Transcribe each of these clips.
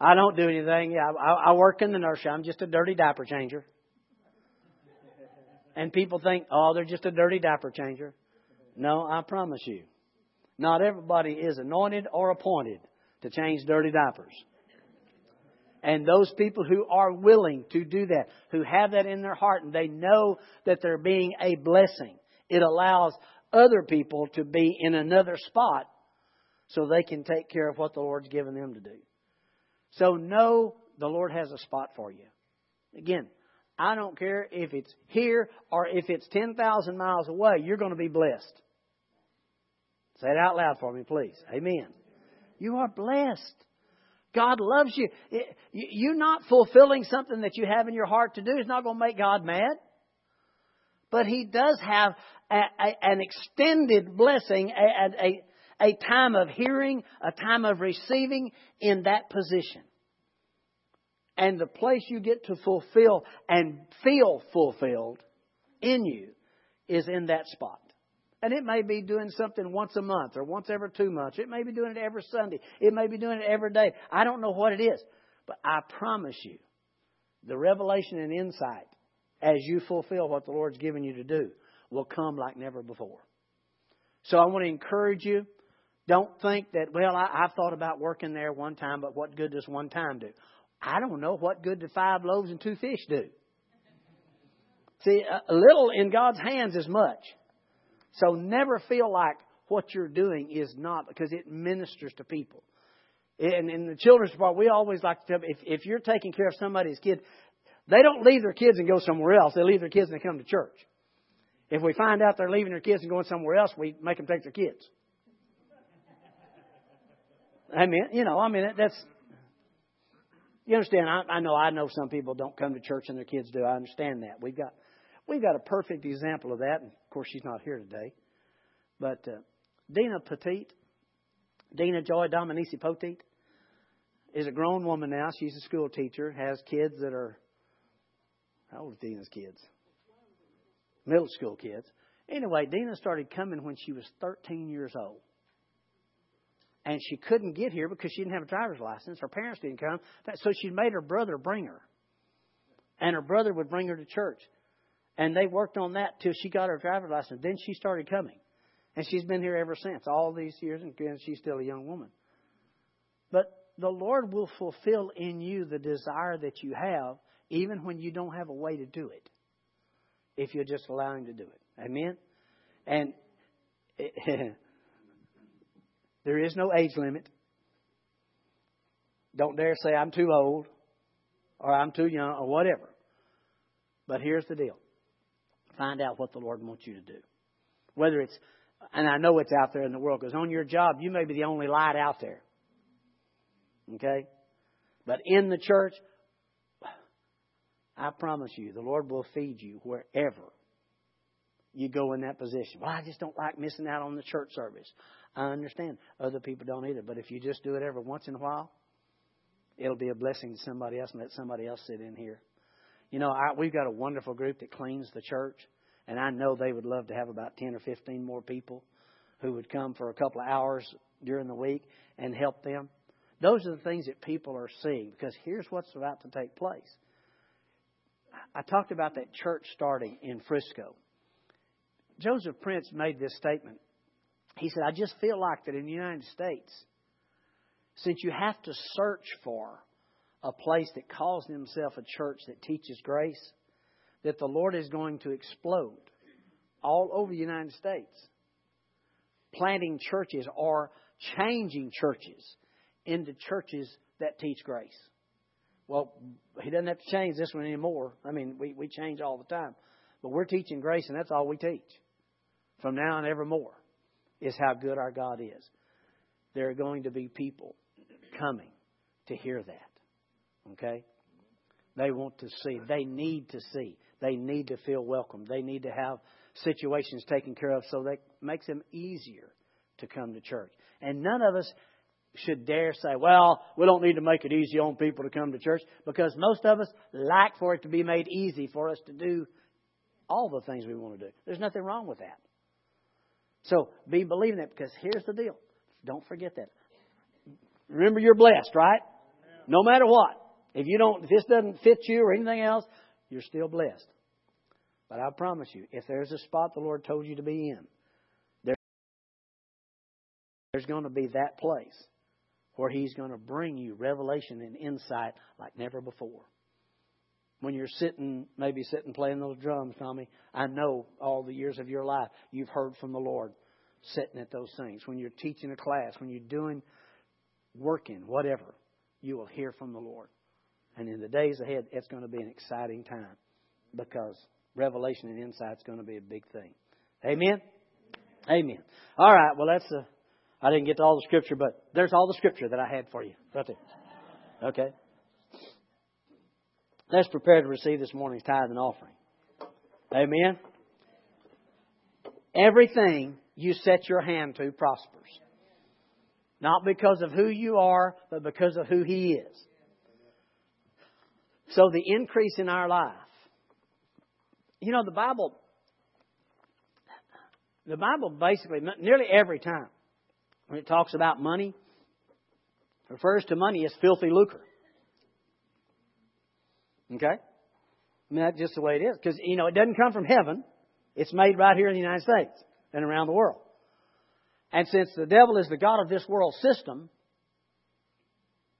I don't do anything. Yeah, I, I work in the nursery. I'm just a dirty diaper changer. And people think, oh, they're just a dirty diaper changer. No, I promise you. Not everybody is anointed or appointed to change dirty diapers. And those people who are willing to do that, who have that in their heart, and they know that they're being a blessing, it allows other people to be in another spot so they can take care of what the Lord's given them to do. So know the Lord has a spot for you. Again, I don't care if it's here or if it's 10,000 miles away, you're going to be blessed. Say it out loud for me, please. Amen. You are blessed. God loves you. You not fulfilling something that you have in your heart to do is not going to make God mad. But He does have a, a, an extended blessing, a, a, time of hearing, a time of receiving in that position. And the place you get to fulfill and feel fulfilled in you is in that spot. And it may be doing something once a month or once every two months. It may be doing it every Sunday. It may be doing it every day. I don't know what it is. But I promise you, the revelation and insight as you fulfill what the Lord's given you to do will come like never before. So I want to encourage you. Don't think that, well, I, I've thought about working there one time, but what good does one time do? I don't know what good do five loaves and two fish do. See, a little in God's hands is much. So never feel like what you're doing is not because it ministers to people. And in the children's part, we always like to tell if, if you're taking care of somebody's kid, they don't leave their kids and go somewhere else. They leave their kids and they come to church. If we find out they're leaving their kids and going somewhere else, we make them take their kids. I mean, you know, I mean, that's, you understand, I, I know, I know some people don't come to church and their kids do. I understand that. We've got, we've got a perfect example of that. And of course, she's not here today. But uh, Dina Petit, Dina Joy Dominici Petit, is a grown woman now. She's a school teacher, has kids that are, how old is Dina's kids? Middle school kids. Anyway, Dina started coming when she was 13 years old. And she couldn't get here because she didn't have a driver's license. Her parents didn't come. So she made her brother bring her. And her brother would bring her to church. And they worked on that till she got her driver's license. Then she started coming. And she's been here ever since, all these years, and she's still a young woman. But the Lord will fulfill in you the desire that you have, even when you don't have a way to do it, if you just allow Him to do it. Amen? And there is no age limit. Don't dare say, I'm too old, or I'm too young, or whatever. But here's the deal Find out what the Lord wants you to do. Whether it's, and I know it's out there in the world, because on your job, you may be the only light out there. Okay? But in the church, I promise you, the Lord will feed you wherever you go in that position. Well, I just don't like missing out on the church service. I understand. Other people don't either. But if you just do it every once in a while, it'll be a blessing to somebody else and let somebody else sit in here. You know, I, we've got a wonderful group that cleans the church, and I know they would love to have about 10 or 15 more people who would come for a couple of hours during the week and help them. Those are the things that people are seeing because here's what's about to take place. I talked about that church starting in Frisco. Joseph Prince made this statement. He said, I just feel like that in the United States, since you have to search for a place that calls himself a church that teaches grace, that the Lord is going to explode all over the United States. Planting churches or changing churches into churches that teach grace. Well, he doesn't have to change this one anymore. I mean, we, we change all the time. But we're teaching grace, and that's all we teach. From now on evermore is how good our God is. There are going to be people coming to hear that. Okay? They want to see. They need to see. They need to feel welcome. They need to have situations taken care of so that makes them easier to come to church. And none of us should dare say, well, we don't need to make it easy on people to come to church because most of us like for it to be made easy for us to do all the things we want to do. There's nothing wrong with that. So be believing that because here's the deal. Don't forget that. Remember, you're blessed, right? No matter what. If you don't, if this doesn't fit you or anything else, you're still blessed. But I promise you, if there's a spot the Lord told you to be in, there's going to be that place where He's going to bring you revelation and insight like never before. When you're sitting, maybe sitting playing those drums, Tommy, I know all the years of your life you've heard from the Lord sitting at those things. When you're teaching a class, when you're doing, working, whatever, you will hear from the Lord. And in the days ahead, it's going to be an exciting time because revelation and insight is going to be a big thing. Amen? Amen. All right, well, that's a. I didn't get to all the scripture, but there's all the scripture that I had for you right there. Okay. Let's prepare to receive this morning's tithe and offering. Amen. Everything you set your hand to prospers. Not because of who you are, but because of who He is. So the increase in our life. You know, the Bible, the Bible basically, nearly every time, when it talks about money, refers to money as filthy lucre. Okay? I mean, that's just the way it is. Because, you know, it doesn't come from heaven. It's made right here in the United States and around the world. And since the devil is the God of this world system,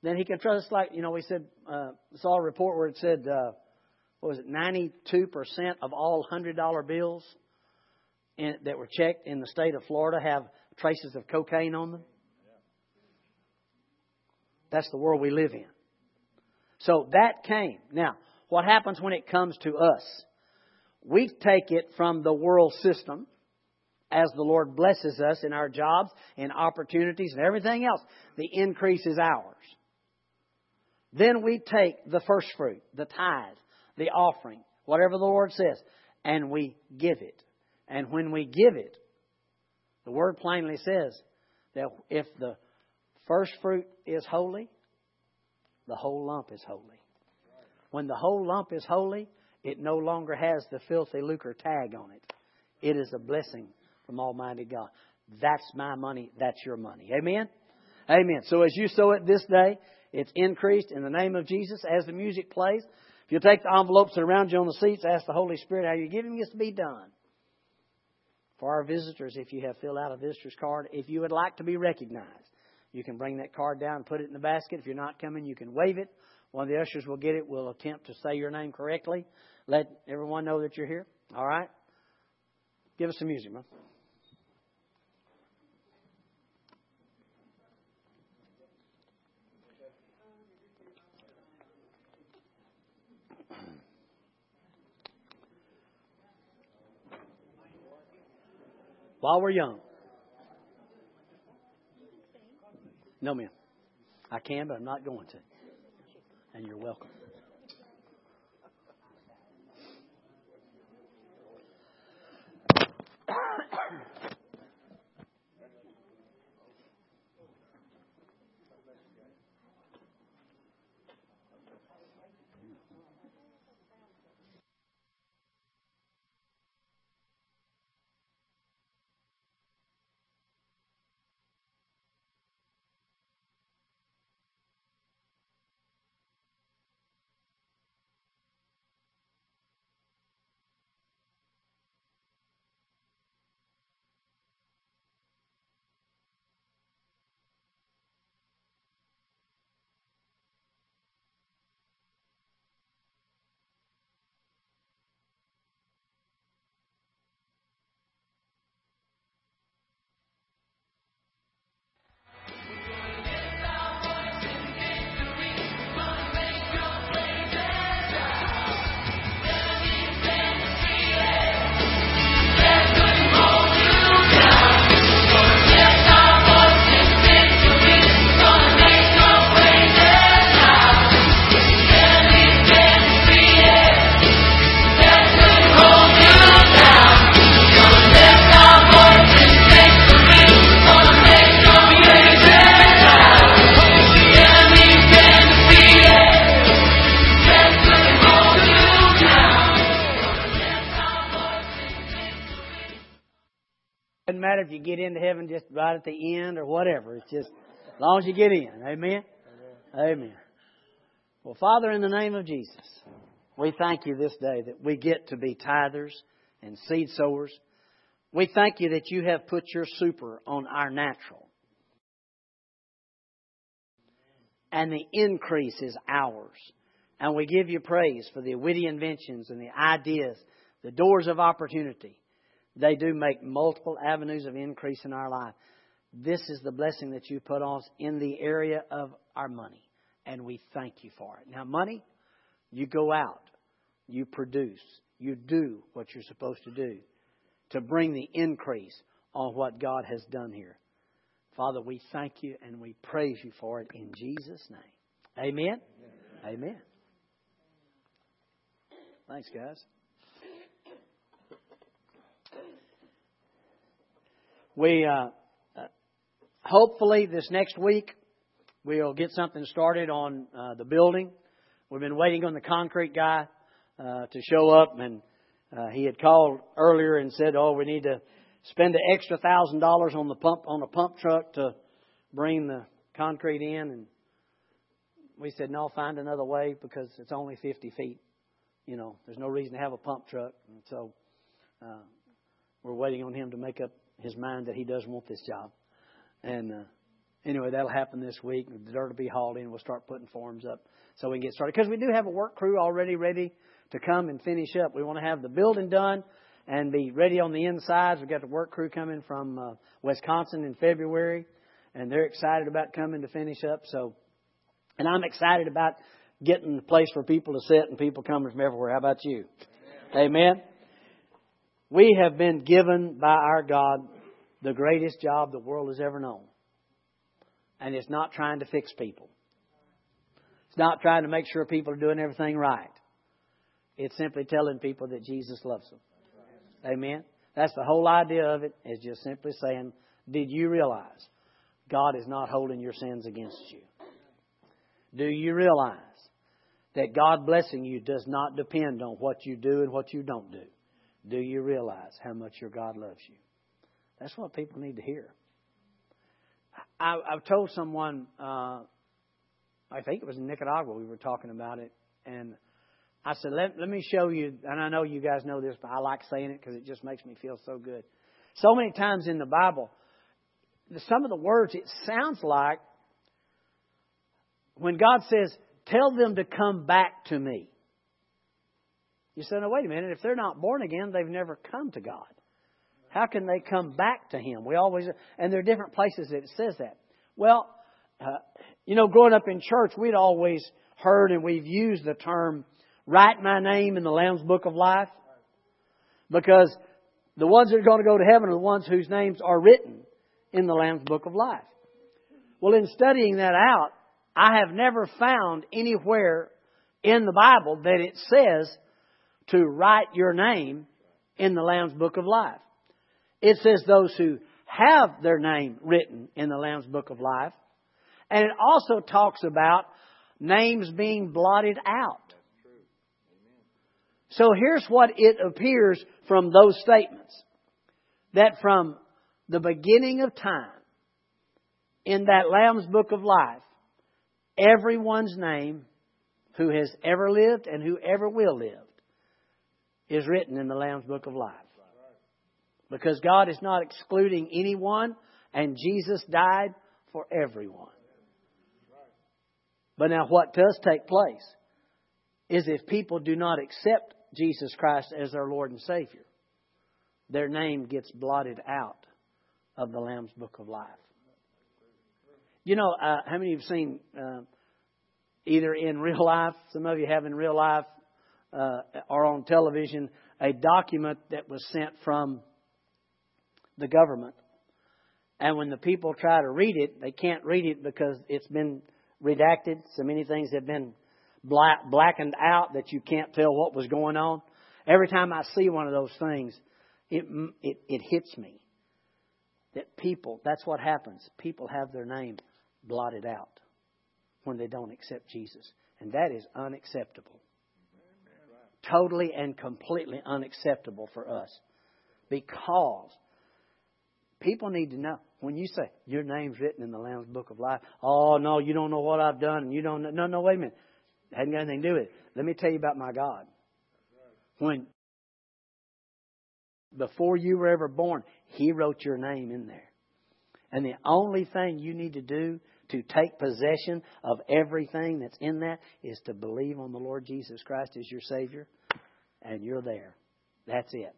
then he can trust, like, you know, we said, uh, saw a report where it said, uh, what was it, 92% of all $100 bills in, that were checked in the state of Florida have traces of cocaine on them. That's the world we live in. So that came. Now, what happens when it comes to us? We take it from the world system as the Lord blesses us in our jobs and opportunities and everything else. The increase is ours. Then we take the first fruit, the tithe, the offering, whatever the Lord says, and we give it. And when we give it, the Word plainly says that if the first fruit is holy, the whole lump is holy. When the whole lump is holy, it no longer has the filthy lucre tag on it. It is a blessing from Almighty God. That's my money. That's your money. Amen? Amen. So as you sow it this day, it's increased in the name of Jesus as the music plays. If you take the envelopes are around you on the seats, ask the Holy Spirit how you're giving this to be done. For our visitors, if you have filled out a visitor's card, if you would like to be recognized, you can bring that card down and put it in the basket. If you're not coming, you can wave it. One of the ushers will get it. We'll attempt to say your name correctly. Let everyone know that you're here. All right? Give us some music, man. While we're young. No, ma'am. I can, but I'm not going to. And you're welcome. Right at the end or whatever. It's just as long as you get in. Amen. Amen. Amen. Well, Father, in the name of Jesus, we thank you this day that we get to be tithers and seed sowers. We thank you that you have put your super on our natural. And the increase is ours. And we give you praise for the witty inventions and the ideas, the doors of opportunity. They do make multiple avenues of increase in our life. This is the blessing that you put on us in the area of our money. And we thank you for it. Now, money, you go out, you produce, you do what you're supposed to do to bring the increase on what God has done here. Father, we thank you and we praise you for it in Jesus' name. Amen. Amen. Amen. Thanks, guys. We uh, uh, hopefully this next week we'll get something started on uh, the building. We've been waiting on the concrete guy uh, to show up, and uh, he had called earlier and said, "Oh, we need to spend an extra thousand dollars on the pump on a pump truck to bring the concrete in." And we said, "No, find another way because it's only 50 feet. You know, there's no reason to have a pump truck." And so uh, we're waiting on him to make up his mind that he does want this job. And uh, anyway, that'll happen this week. The dirt will be hauled in. We'll start putting forms up so we can get started. Because we do have a work crew already ready to come and finish up. We want to have the building done and be ready on the insides. We've got the work crew coming from uh, Wisconsin in February, and they're excited about coming to finish up. So, and I'm excited about getting a place for people to sit and people coming from everywhere. How about you? Amen. Amen. We have been given by our God the greatest job the world has ever known. And it's not trying to fix people. It's not trying to make sure people are doing everything right. It's simply telling people that Jesus loves them. Amen. That's the whole idea of it, is just simply saying, Did you realize God is not holding your sins against you? Do you realize that God blessing you does not depend on what you do and what you don't do? Do you realize how much your God loves you? That's what people need to hear. I, I've told someone, uh, I think it was in Nicaragua, we were talking about it, and I said, let, let me show you, and I know you guys know this, but I like saying it because it just makes me feel so good. So many times in the Bible, some of the words, it sounds like when God says, tell them to come back to me. You say, no, wait a minute. If they're not born again, they've never come to God. How can they come back to Him? We always, and there are different places that it says that. Well, uh, you know, growing up in church, we'd always heard and we've used the term, write my name in the Lamb's Book of Life. Because the ones that are going to go to heaven are the ones whose names are written in the Lamb's Book of Life. Well, in studying that out, I have never found anywhere in the Bible that it says to write your name in the Lamb's Book of Life. It says those who have their name written in the Lamb's Book of Life. And it also talks about names being blotted out. So here's what it appears from those statements. That from the beginning of time, in that Lamb's Book of Life, everyone's name who has ever lived and who ever will live is written in the Lamb's Book of Life. Because God is not excluding anyone, and Jesus died for everyone. But now, what does take place is if people do not accept Jesus Christ as their Lord and Savior, their name gets blotted out of the Lamb's Book of Life. You know, uh, how many of you have seen uh, either in real life, some of you have in real life, uh, or on television a document that was sent from the government. And when the people try to read it, they can't read it because it's been redacted. So many things have been black, blackened out that you can't tell what was going on. Every time I see one of those things, it, it, it hits me that people, that's what happens. People have their name blotted out when they don't accept Jesus. And that is unacceptable totally and completely unacceptable for us. Because people need to know when you say your name's written in the Lamb's Book of Life, oh no, you don't know what I've done, and you don't know. No, no, wait a minute. It hadn't got anything to do with it. Let me tell you about my God. When before you were ever born, He wrote your name in there. And the only thing you need to do to take possession of everything that's in that is to believe on the Lord Jesus Christ as your Savior, and you're there. That's it.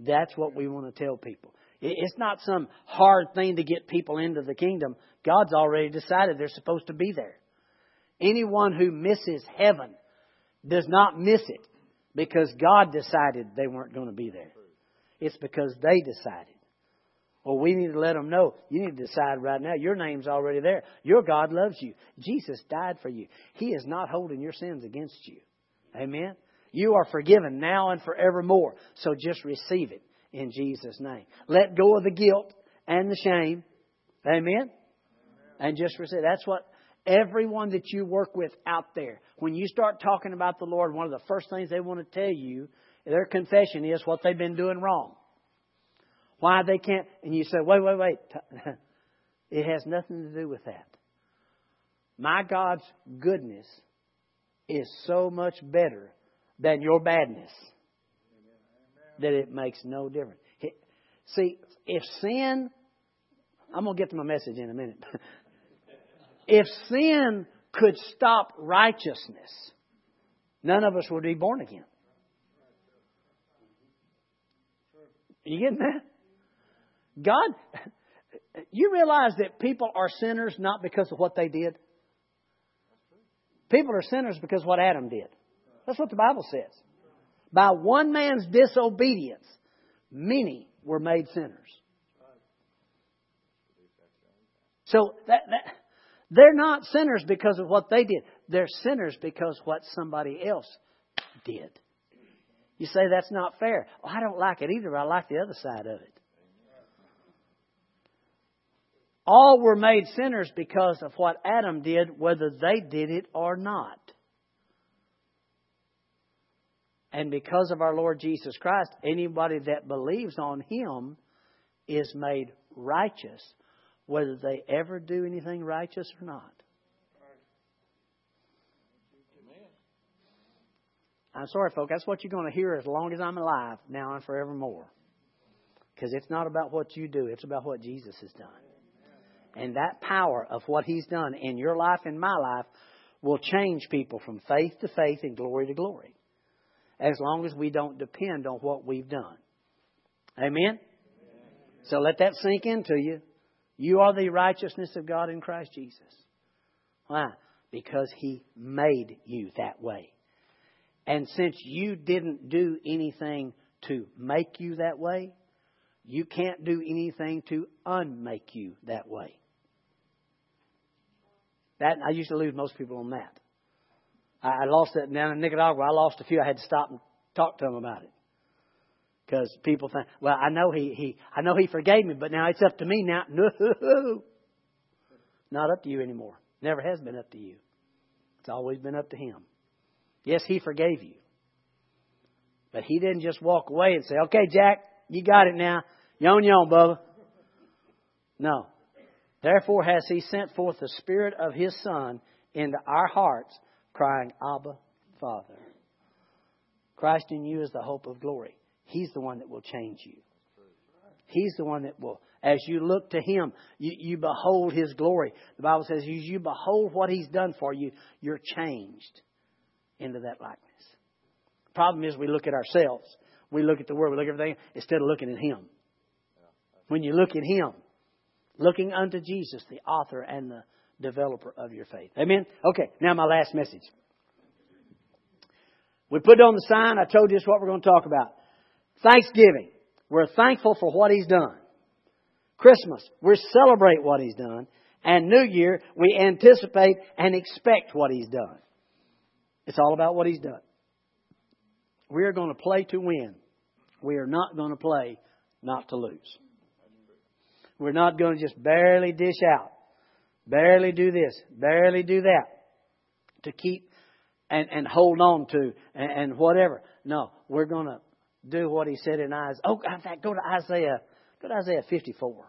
That's what we want to tell people. It's not some hard thing to get people into the kingdom. God's already decided they're supposed to be there. Anyone who misses heaven does not miss it because God decided they weren't going to be there. It's because they decided. Well, we need to let them know. You need to decide right now. Your name's already there. Your God loves you. Jesus died for you. He is not holding your sins against you. Amen. You are forgiven now and forevermore. So just receive it in Jesus' name. Let go of the guilt and the shame. Amen. And just receive. That's what everyone that you work with out there, when you start talking about the Lord, one of the first things they want to tell you, their confession is what they've been doing wrong. Why they can't, and you say, wait, wait, wait. It has nothing to do with that. My God's goodness is so much better than your badness that it makes no difference. See, if sin, I'm going to get to my message in a minute. if sin could stop righteousness, none of us would be born again. You getting that? God, you realize that people are sinners not because of what they did? People are sinners because of what Adam did. That's what the Bible says. By one man's disobedience, many were made sinners. So that, that, they're not sinners because of what they did. They're sinners because what somebody else did. You say that's not fair. Well, I don't like it either. I like the other side of it. All were made sinners because of what Adam did, whether they did it or not. And because of our Lord Jesus Christ, anybody that believes on Him is made righteous, whether they ever do anything righteous or not. I'm sorry, folks. That's what you're going to hear as long as I'm alive, now and forevermore. Because it's not about what you do, it's about what Jesus has done. And that power of what He's done in your life and my life will change people from faith to faith and glory to glory. As long as we don't depend on what we've done. Amen? So let that sink into you. You are the righteousness of God in Christ Jesus. Why? Because He made you that way. And since you didn't do anything to make you that way, you can't do anything to unmake you that way. That I used to lose most people on that. I, lost it down in Nicaragua. I lost a few. I had to stop and talk to them about it because people think, well, I know he he I know he forgave me, but now it's up to me now. No, not up to you anymore. Never has been up to you. It's always been up to him. Yes, he forgave you, but he didn't just walk away and say, "Okay, Jack, you got it now. Yon yon, Bubba." No, Therefore has he sent forth the Spirit of his Son into our hearts, crying, Abba, Father. Christ in you is the hope of glory. He's the one that will change you. He's the one that will, as you look to Him, you, you behold His glory. The Bible says, as you behold what He's done for you, you're changed into that likeness. The problem is we look at ourselves. We look at the world. We look at everything instead of looking at Him. When you look at Him, looking unto Jesus, the author and the developer of your faith. Amen? Okay, now my last message. We put on the sign. I told you this what we're going to talk about. Thanksgiving. We're thankful for what He's done. Christmas. We celebrate what He's done. And New Year, we anticipate and expect what He's done. It's all about what He's done. We are going to play to win. We are not going to play not to lose. We're not going to just barely dish out, barely do this, barely do that to keep and, and hold on to and, and whatever. No, we're going to do what he said in Isaiah. Oh, in fact, go to Isaiah. Go to Isaiah 54.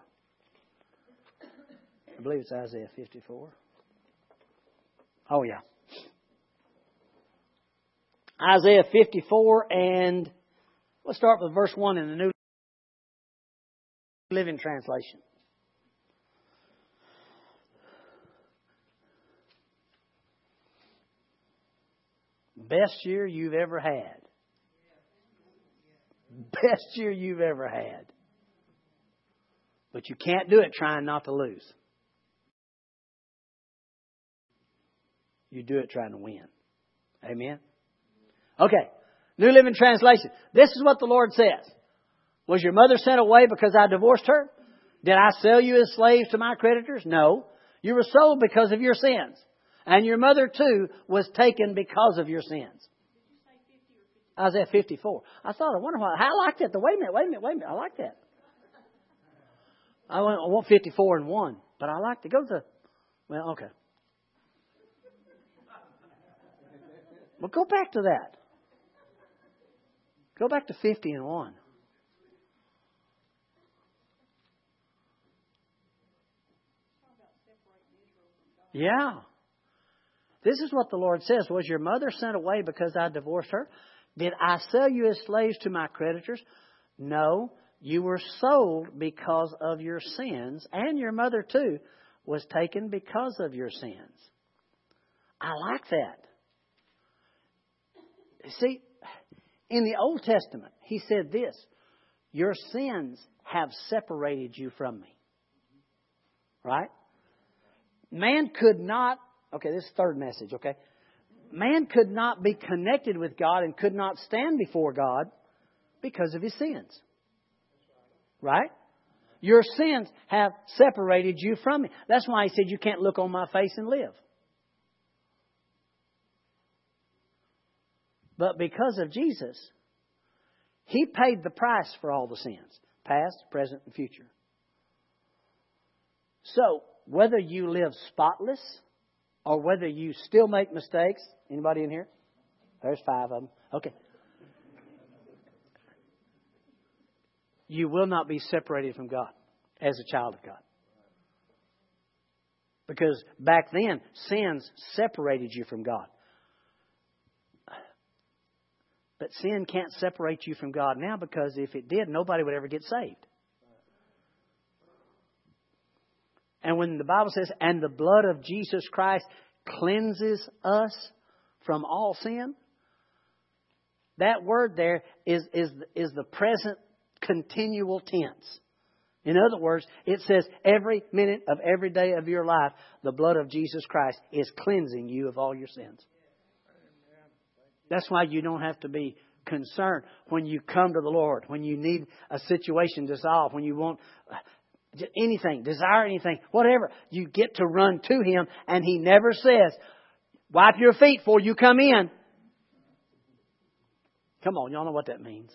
I believe it's Isaiah 54. Oh, yeah. Isaiah 54 and let's start with verse 1 in the New Living Translation. Best year you've ever had. Best year you've ever had. But you can't do it trying not to lose. You do it trying to win. Amen? Okay. New Living Translation. This is what the Lord says. Was your mother sent away because I divorced her? Did I sell you as slaves to my creditors? No. You were sold because of your sins. And your mother too was taken because of your sins. Isaiah 54. I thought, I wonder why. I like that. Wait a minute, wait a minute, wait a minute. I like that. I want, I want 54 and 1, but I like to go to, well, okay. Well, go back to that. Go back to 50 and 1. Yeah. This is what the Lord says. Was your mother sent away because I divorced her? Did I sell you as slaves to my creditors? No. You were sold because of your sins, and your mother too was taken because of your sins. I like that. See, in the Old Testament, he said this Your sins have separated you from me. Right? Man could not, okay, this is third message, okay? Man could not be connected with God and could not stand before God because of his sins. Right? Your sins have separated you from me. That's why he said you can't look on my face and live. But because of Jesus, He paid the price for all the sins, past, present, and future. So, whether you live spotless or whether you still make mistakes, anybody in here? There's five of them. Okay. You will not be separated from God as a child of God. Because back then, sins separated you from God. But sin can't separate you from God now because if it did, nobody would ever get saved. And when the Bible says, and the blood of Jesus Christ cleanses us from all sin, that word there is, is, is the present continual tense. In other words, it says every minute of every day of your life, the blood of Jesus Christ is cleansing you of all your sins. That's why you don't have to be concerned when you come to the Lord, when you need a situation to solve, when you want anything, desire anything, whatever. You get to run to Him, and He never says, Wipe your feet before you come in. Come on, y'all know what that means.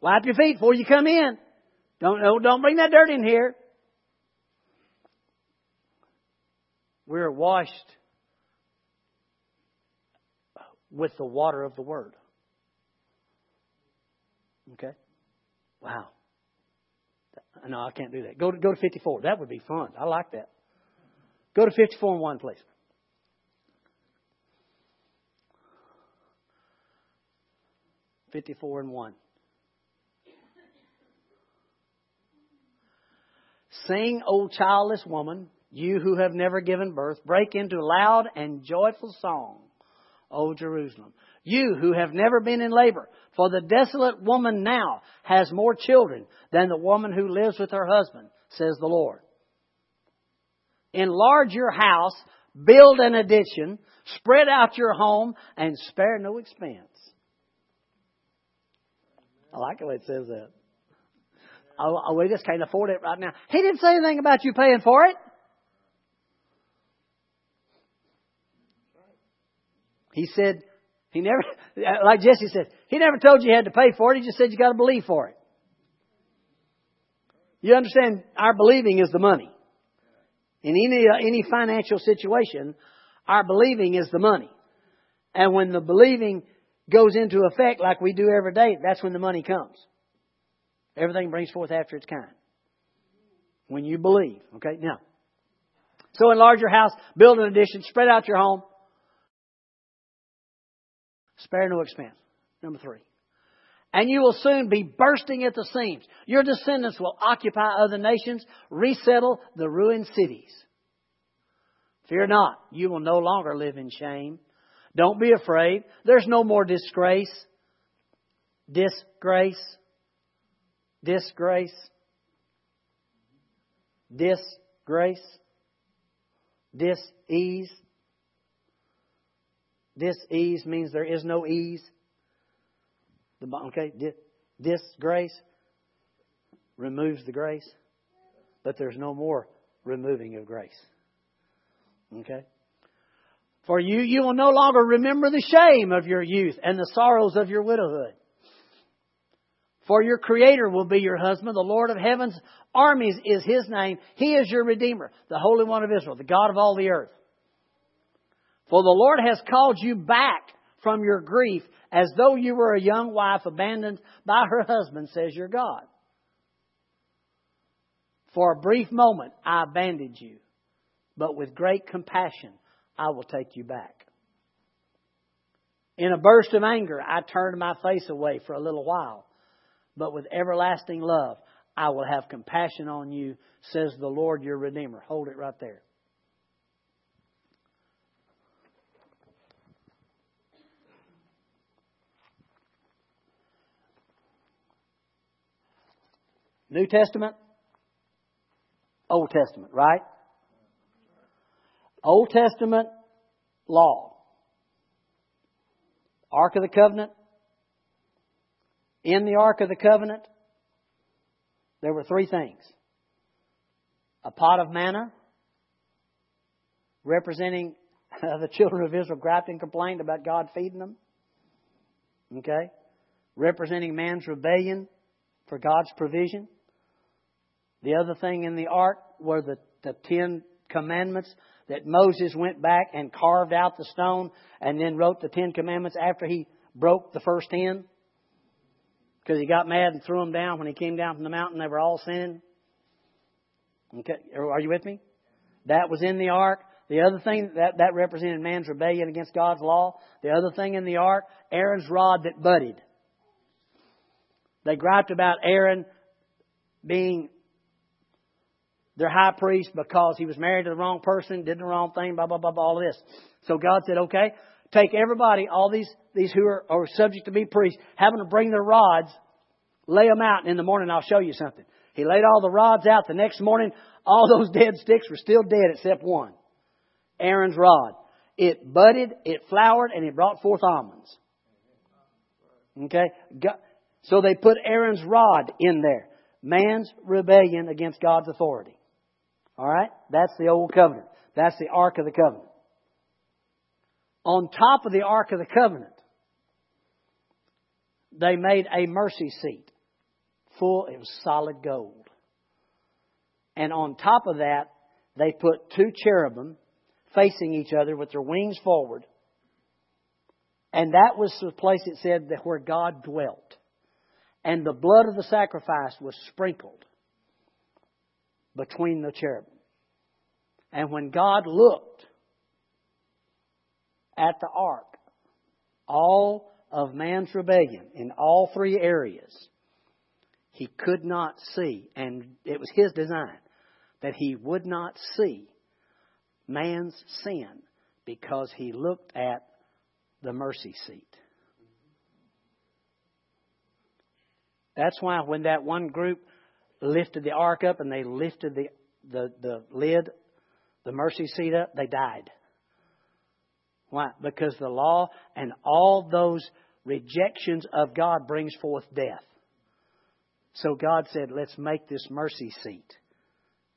Wipe your feet before you come in. Don't, don't bring that dirt in here. We're washed with the water of the Word. Okay? Wow. No, I can't do that. Go to, go to 54. That would be fun. I like that. Go to 54 and 1, please. Fifty-four and one. Sing, O childless woman, you who have never given birth, break into loud and joyful song O Jerusalem. You who have never been in labor, for the desolate woman now has more children than the woman who lives with her husband, says the Lord. Enlarge your house, build an addition, spread out your home, and spare no expense. I like the way it says that. Oh, oh, we just can't afford it right now. He didn't say anything about you paying for it. He said, he never, like Jesse said, he never told you you had to pay for it. He just said you got to believe for it. You understand? Our believing is the money. In any, uh, any financial situation, our believing is the money. And when the believing goes into effect like we do every day, that's when the money comes. Everything brings forth after its kind. When you believe. Okay? Now. So enlarge your house, build an addition, spread out your home. Spare no expense. Number three. And you will soon be bursting at the seams. Your descendants will occupy other nations, resettle the ruined cities. Fear not, you will no longer live in shame. Don't be afraid. There's no more disgrace. Disgrace. Disgrace. Disgrace. Dis-ease. Dis-ease means there is no ease. The okay, grace removes the grace, but there's no more removing of grace. Okay? For you, you will no longer remember the shame of your youth and the sorrows of your widowhood. For your Creator will be your husband. The Lord of heaven's armies is His name. He is your Redeemer, the Holy One of Israel, the God of all the earth. For the Lord has called you back from your grief as though you were a young wife abandoned by her husband, says your God. For a brief moment I abandoned you, but with great compassion I will take you back. In a burst of anger I turned my face away for a little while, but with everlasting love I will have compassion on you, says the Lord your Redeemer. Hold it right there. New Testament, Old Testament, right? Old Testament law. Ark of the Covenant. In the Ark of the Covenant, there were three things a pot of manna, representing the children of Israel griped and complained about God feeding them. Okay? Representing man's rebellion for God's provision. The other thing in the ark were the, the Ten Commandments that Moses went back and carved out the stone and then wrote the Ten Commandments after he broke the first ten. Because he got mad and threw them down when he came down from the mountain. They were all sinning. Okay, are you with me? That was in the ark. The other thing that that represented man's rebellion against God's law. The other thing in the ark, Aaron's rod that budded. They griped about Aaron being their high priest because he was married to the wrong person, did the wrong thing, blah, blah, blah, blah, all this. So God said, okay, take everybody, all these, these who are, are subject to be priests, have them bring their rods, lay them out, and in the morning I'll show you something. He laid all the rods out. The next morning, all those dead sticks were still dead except one. Aaron's rod. It budded, it flowered, and it brought forth almonds. Okay? So they put Aaron's rod in there. Man's rebellion against God's authority. All right? That's the Old Covenant. That's the Ark of the Covenant. On top of the Ark of the Covenant, they made a mercy seat. Full, of solid gold. And on top of that, they put two cherubim facing each other with their wings forward. And that was the place it said that where God dwelt. And the blood of the sacrifice was sprinkled between the cherubim. And when God looked at the ark, all of man's rebellion in all three areas, he could not see, and it was his design that he would not see man's sin because he looked at the mercy seat. That's why when that one group lifted the ark up and they lifted the, the, the lid, the mercy seat up, they died. Why? Because the law and all those rejections of God brings forth death. So God said, let's make this mercy seat.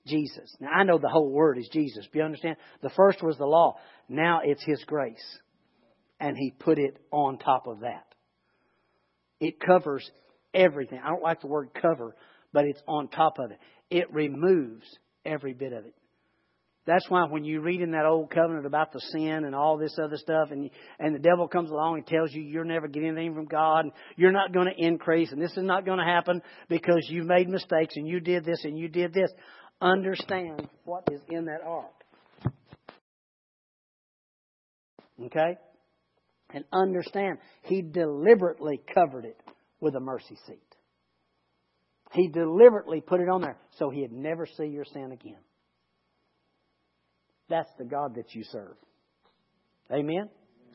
Jesus. Now I know the whole word is Jesus. Do you understand? The first was the law. Now it's His grace. And He put it on top of that. It covers everything. I don't like the word cover, but it's on top of it. It removes every bit of it. That's why when you read in that old covenant about the sin and all this other stuff, and and the devil comes along and tells you you're never getting anything from God, and you're not going to increase, and this is not going to happen because you've made mistakes and you did this and you did this. Understand what is in that ark. Okay? And understand, He deliberately covered it with a mercy seat. He deliberately put it on there so He'd never see your sin again. That's the God that you serve. Amen?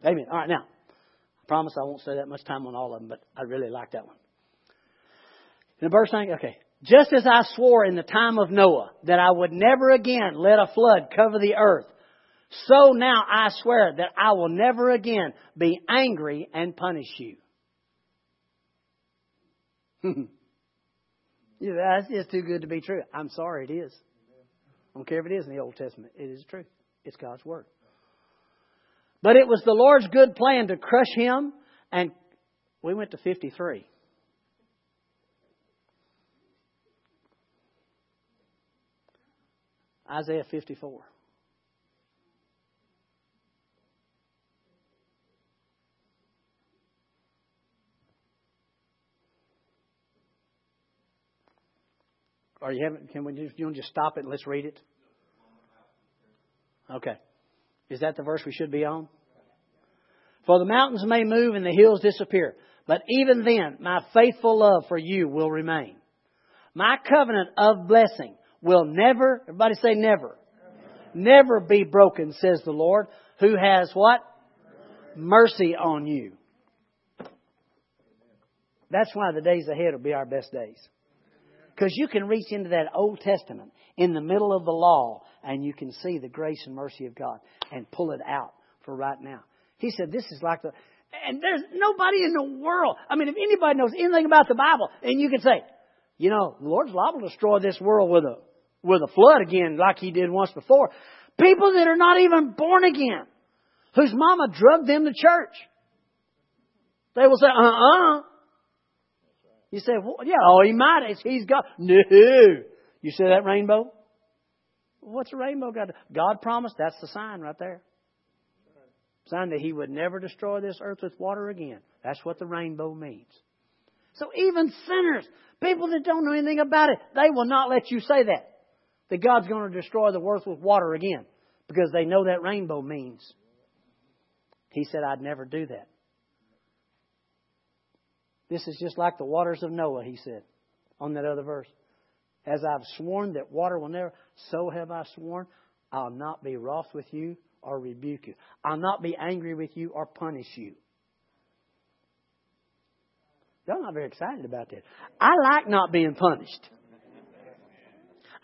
Amen. All right, now, I promise I won't say that much time on all of them, but I really like that one. The verse saying, okay, just as I swore in the time of Noah that I would never again let a flood cover the earth, so now I swear that I will never again be angry and punish you. yeah, that's just too good to be true. I'm sorry, it is. I don't care if it is in the Old Testament. It is true. It's God's Word. But it was the Lord's good plan to crush him, and we went to 53. Isaiah 54. Or you haven't? Can we just, you just stop it and let's read it? Okay. Is that the verse we should be on? For the mountains may move and the hills disappear, but even then my faithful love for you will remain. My covenant of blessing will never, everybody say never, never be broken, says the Lord, who has what? Mercy on you. That's why the days ahead will be our best days. Because you can reach into that Old Testament in the middle of the law and you can see the grace and mercy of God and pull it out for right now. He said, This is like the. And there's nobody in the world. I mean, if anybody knows anything about the Bible, and you can say, you know, the Lord's liable to destroy this world with a with a flood again, like He did once before. People that are not even born again, whose mama drugged them to church, they will say, "Uh uh." You say, well, "Yeah, oh, he might. He's got no." You see that rainbow? What's a rainbow got? God promised. That's the sign right there. Sign that He would never destroy this earth with water again. That's what the rainbow means. So even sinners, people that don't know anything about it, they will not let you say that. That God's going to destroy the earth with water again. Because they know that rainbow means. He said, I'd never do that. This is just like the waters of Noah, he said on that other verse. As I've sworn that water will never, so have I sworn, I'll not be wroth with you or rebuke you. I'll not be angry with you or punish you. Y'all not very excited about that. I like not being punished.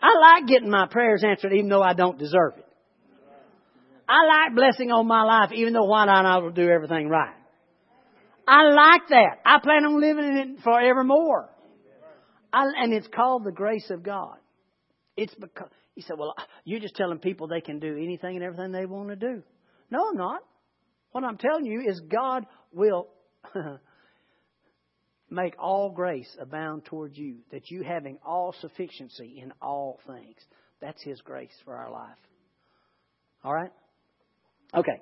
I like getting my prayers answered even though I don't deserve it. I like blessing on my life even though why not I will do everything right. I like that. I plan on living in it forevermore. I, and it's called the grace of God. It's because he said, "Well, you're just telling people they can do anything and everything they want to do." No, I'm not. What I'm telling you is God will make all grace abound towards you, that you having all sufficiency in all things. That's His grace for our life. All right? Okay.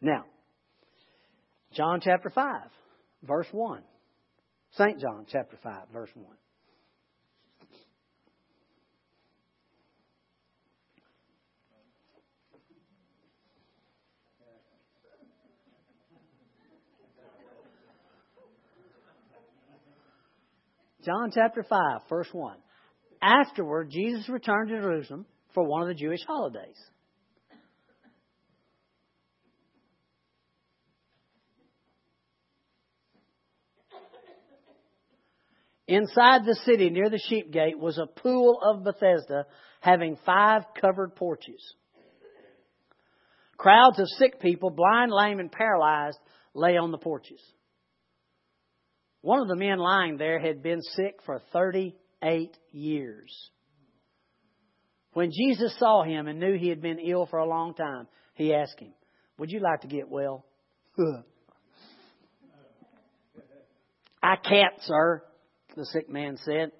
Now, John chapter 5, verse 1. St. John chapter 5, verse 1. John chapter 5, verse 1. Afterward, Jesus returned to Jerusalem for one of the Jewish holidays. Inside the city, near the sheep gate, was a pool of Bethesda having five covered porches. Crowds of sick people, blind, lame, and paralyzed, lay on the porches. One of the men lying there had been sick for 38 years. When Jesus saw him and knew he had been ill for a long time, he asked him, Would you like to get well? I can't, sir, the sick man said,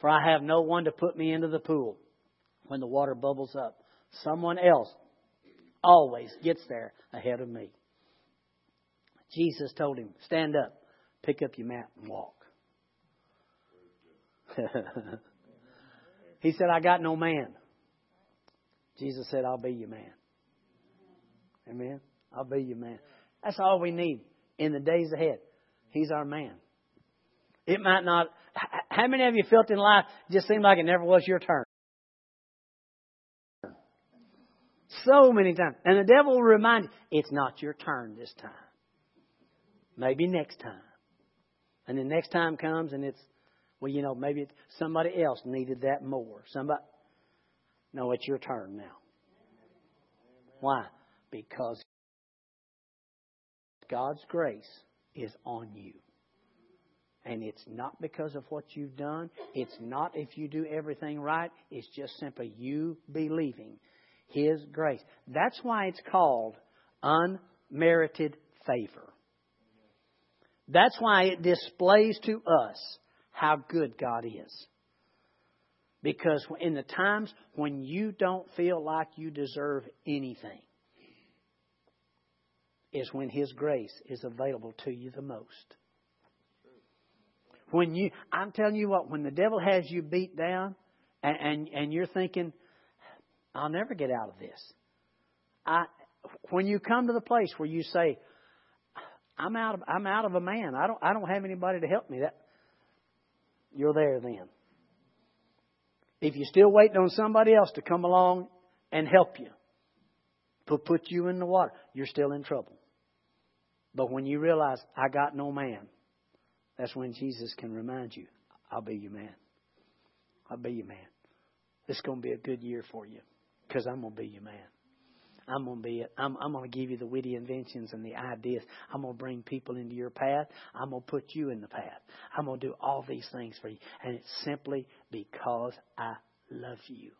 for I have no one to put me into the pool when the water bubbles up. Someone else always gets there ahead of me. Jesus told him, Stand up, pick up your mat, and walk. he said, I got no man. Jesus said, I'll be your man. Amen. I'll be your man. That's all we need in the days ahead. He's our man. It might not. How many of you felt in life just seemed like it never was your turn? So many times. And the devil will remind you, it's not your turn this time. Maybe next time. And the next time comes and it's, well, you know, maybe somebody else needed that more. Somebody, no, it's your turn now. Why? Because God's grace is on you. And it's not because of what you've done. It's not if you do everything right. It's just simply you believing His grace. That's why it's called unmerited favor. That's why it displays to us how good God is. Because in the times when you don't feel like you deserve anything, is when His grace is available to you the most. When you, I'm telling you what, when the devil has you beat down and, and, and you're thinking, I'll never get out of this. I, when you come to the place where you say, I'm out of I'm out of a man. I don't I don't have anybody to help me. That you're there then. If you're still waiting on somebody else to come along and help you, put put you in the water, you're still in trouble. But when you realize I got no man, that's when Jesus can remind you, I'll be your man. I'll be your man. It's going to be a good year for you because I'm going to be your man. I'm going to be it. I'm, I'm going to give you the witty inventions and the ideas. I'm going to bring people into your path. I'm going to put you in the path. I'm going to do all these things for you. And it's simply because I love you.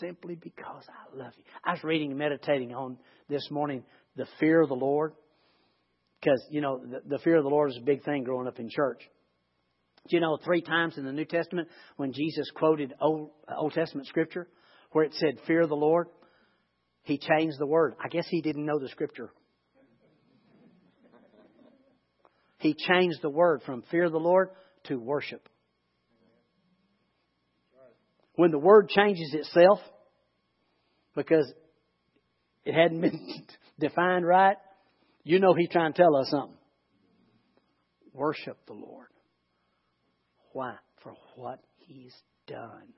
Simply because I love you. I was reading and meditating on this morning the fear of the Lord. Because, you know, the, the fear of the Lord is a big thing growing up in church. Do you know, three times in the New Testament when Jesus quoted Old, Old Testament scripture where it said, Fear the Lord, he changed the word. I guess he didn't know the scripture. He changed the word from fear the Lord to worship. When the word changes itself, because it hadn't been defined right, you know he's trying to tell us something. Worship the Lord. Why? For what he's done.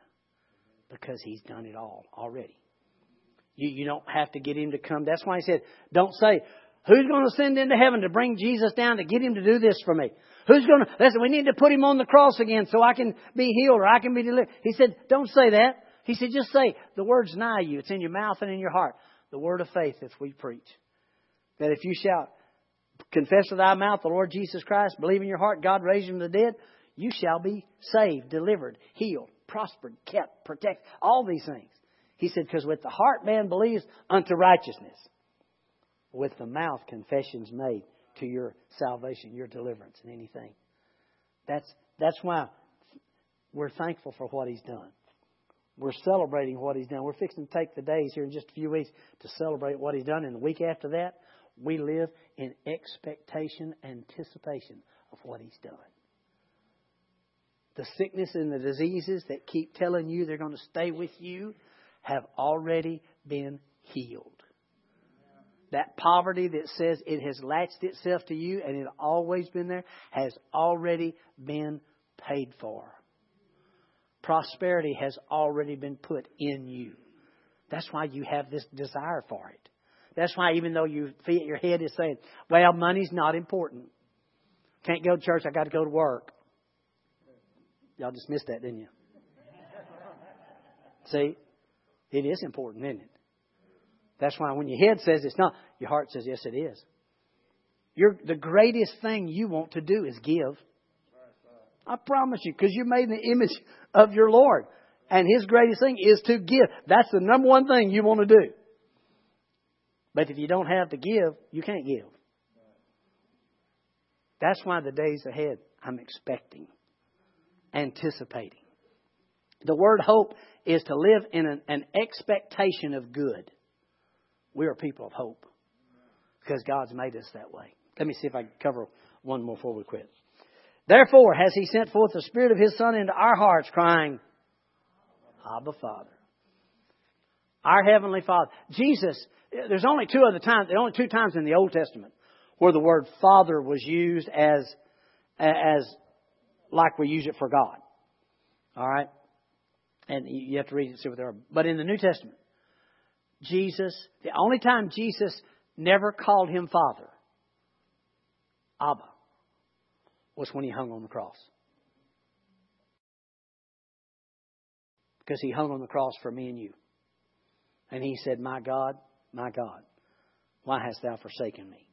Because he's done it all already. You, you don't have to get him to come. That's why he said, don't say, who's going to send into heaven to bring Jesus down to get him to do this for me? Who's going to, listen, we need to put him on the cross again so I can be healed or I can be delivered. He said, don't say that. He said, just say, the word's nigh you. It's in your mouth and in your heart. The word of faith that we preach. That if you shall confess with thy mouth the Lord Jesus Christ, believe in your heart God raised him from the dead, you shall be saved, delivered, healed, prospered, kept, protected. All these things. He said, because with the heart man believes unto righteousness, with the mouth confessions made to your salvation, your deliverance, and anything. That's, that's why we're thankful for what he's done. We're celebrating what he's done. We're fixing to take the days here in just a few weeks to celebrate what he's done. And the week after that, we live in expectation, anticipation of what he's done. The sickness and the diseases that keep telling you they're going to stay with you have already been healed. That poverty that says it has latched itself to you and it always been there has already been paid for. Prosperity has already been put in you. That's why you have this desire for it. That's why even though you your head is saying, well, money's not important. Can't go to church, I got to go to work. Y'all just missed that, didn't you? See? It is important, isn't it? That's why when your head says it's not, your heart says, yes, it is. You're, the greatest thing you want to do is give. I promise you, because you're made in the image of your Lord. And His greatest thing is to give. That's the number one thing you want to do. But if you don't have to give, you can't give. That's why the days ahead I'm expecting, anticipating. The word hope is to live in an, an expectation of good. We are people of hope because God's made us that way. Let me see if I can cover one more before we quit. Therefore, has He sent forth the Spirit of His Son into our hearts, crying, Abba, Father. Our Heavenly Father. Jesus, there's only two other times, there only two times in the Old Testament where the word Father was used as, as like we use it for God. All right? And you have to read and see what they are. But in the New Testament, Jesus, the only time Jesus never called him Father, Abba, was when he hung on the cross. Because he hung on the cross for me and you. And he said, My God, my God, why hast thou forsaken me?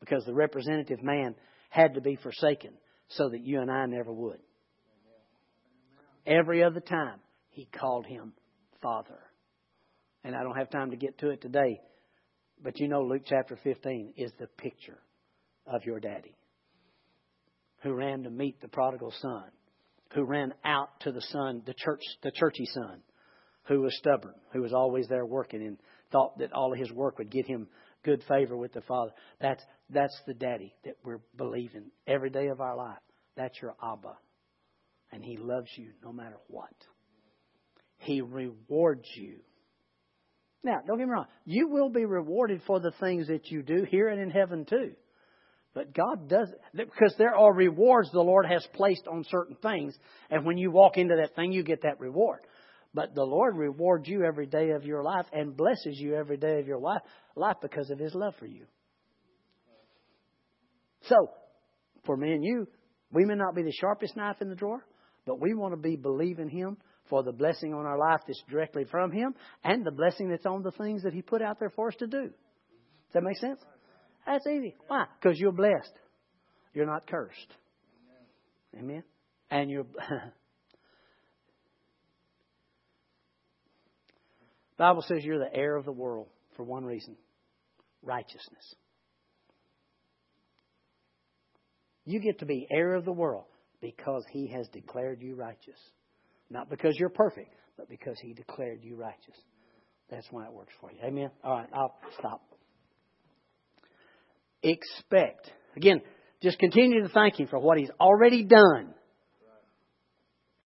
Because the representative man had to be forsaken so that you and I never would. Every other time, he called him Father. And I don't have time to get to it today, but you know Luke chapter 15 is the picture of your daddy who ran to meet the prodigal son, who ran out to the son, the church, the churchy son, who was stubborn, who was always there working and thought that all of his work would get him good favor with the Father. That's that's the daddy that we're believing every day of our life. That's your Abba. And he loves you no matter what. He rewards you. Now, don't get me wrong. You will be rewarded for the things that you do here and in heaven too. But God does because there are rewards the Lord has placed on certain things, and when you walk into that thing, you get that reward. But the Lord rewards you every day of your life and blesses you every day of your life, life because of His love for you. So, for me and you, we may not be the sharpest knife in the drawer, but we want to be believing Him for the blessing on our life that's directly from Him and the blessing that's on the things that He put out there for us to do. Does that make sense? That's easy. Why? Because you're blessed. You're not cursed. Amen. And you're. Bible says you're the heir of the world for one reason righteousness. You get to be heir of the world because he has declared you righteous. Not because you're perfect, but because he declared you righteous. That's why it works for you. Amen? All right, I'll stop expect. Again, just continue to thank Him for what He's already done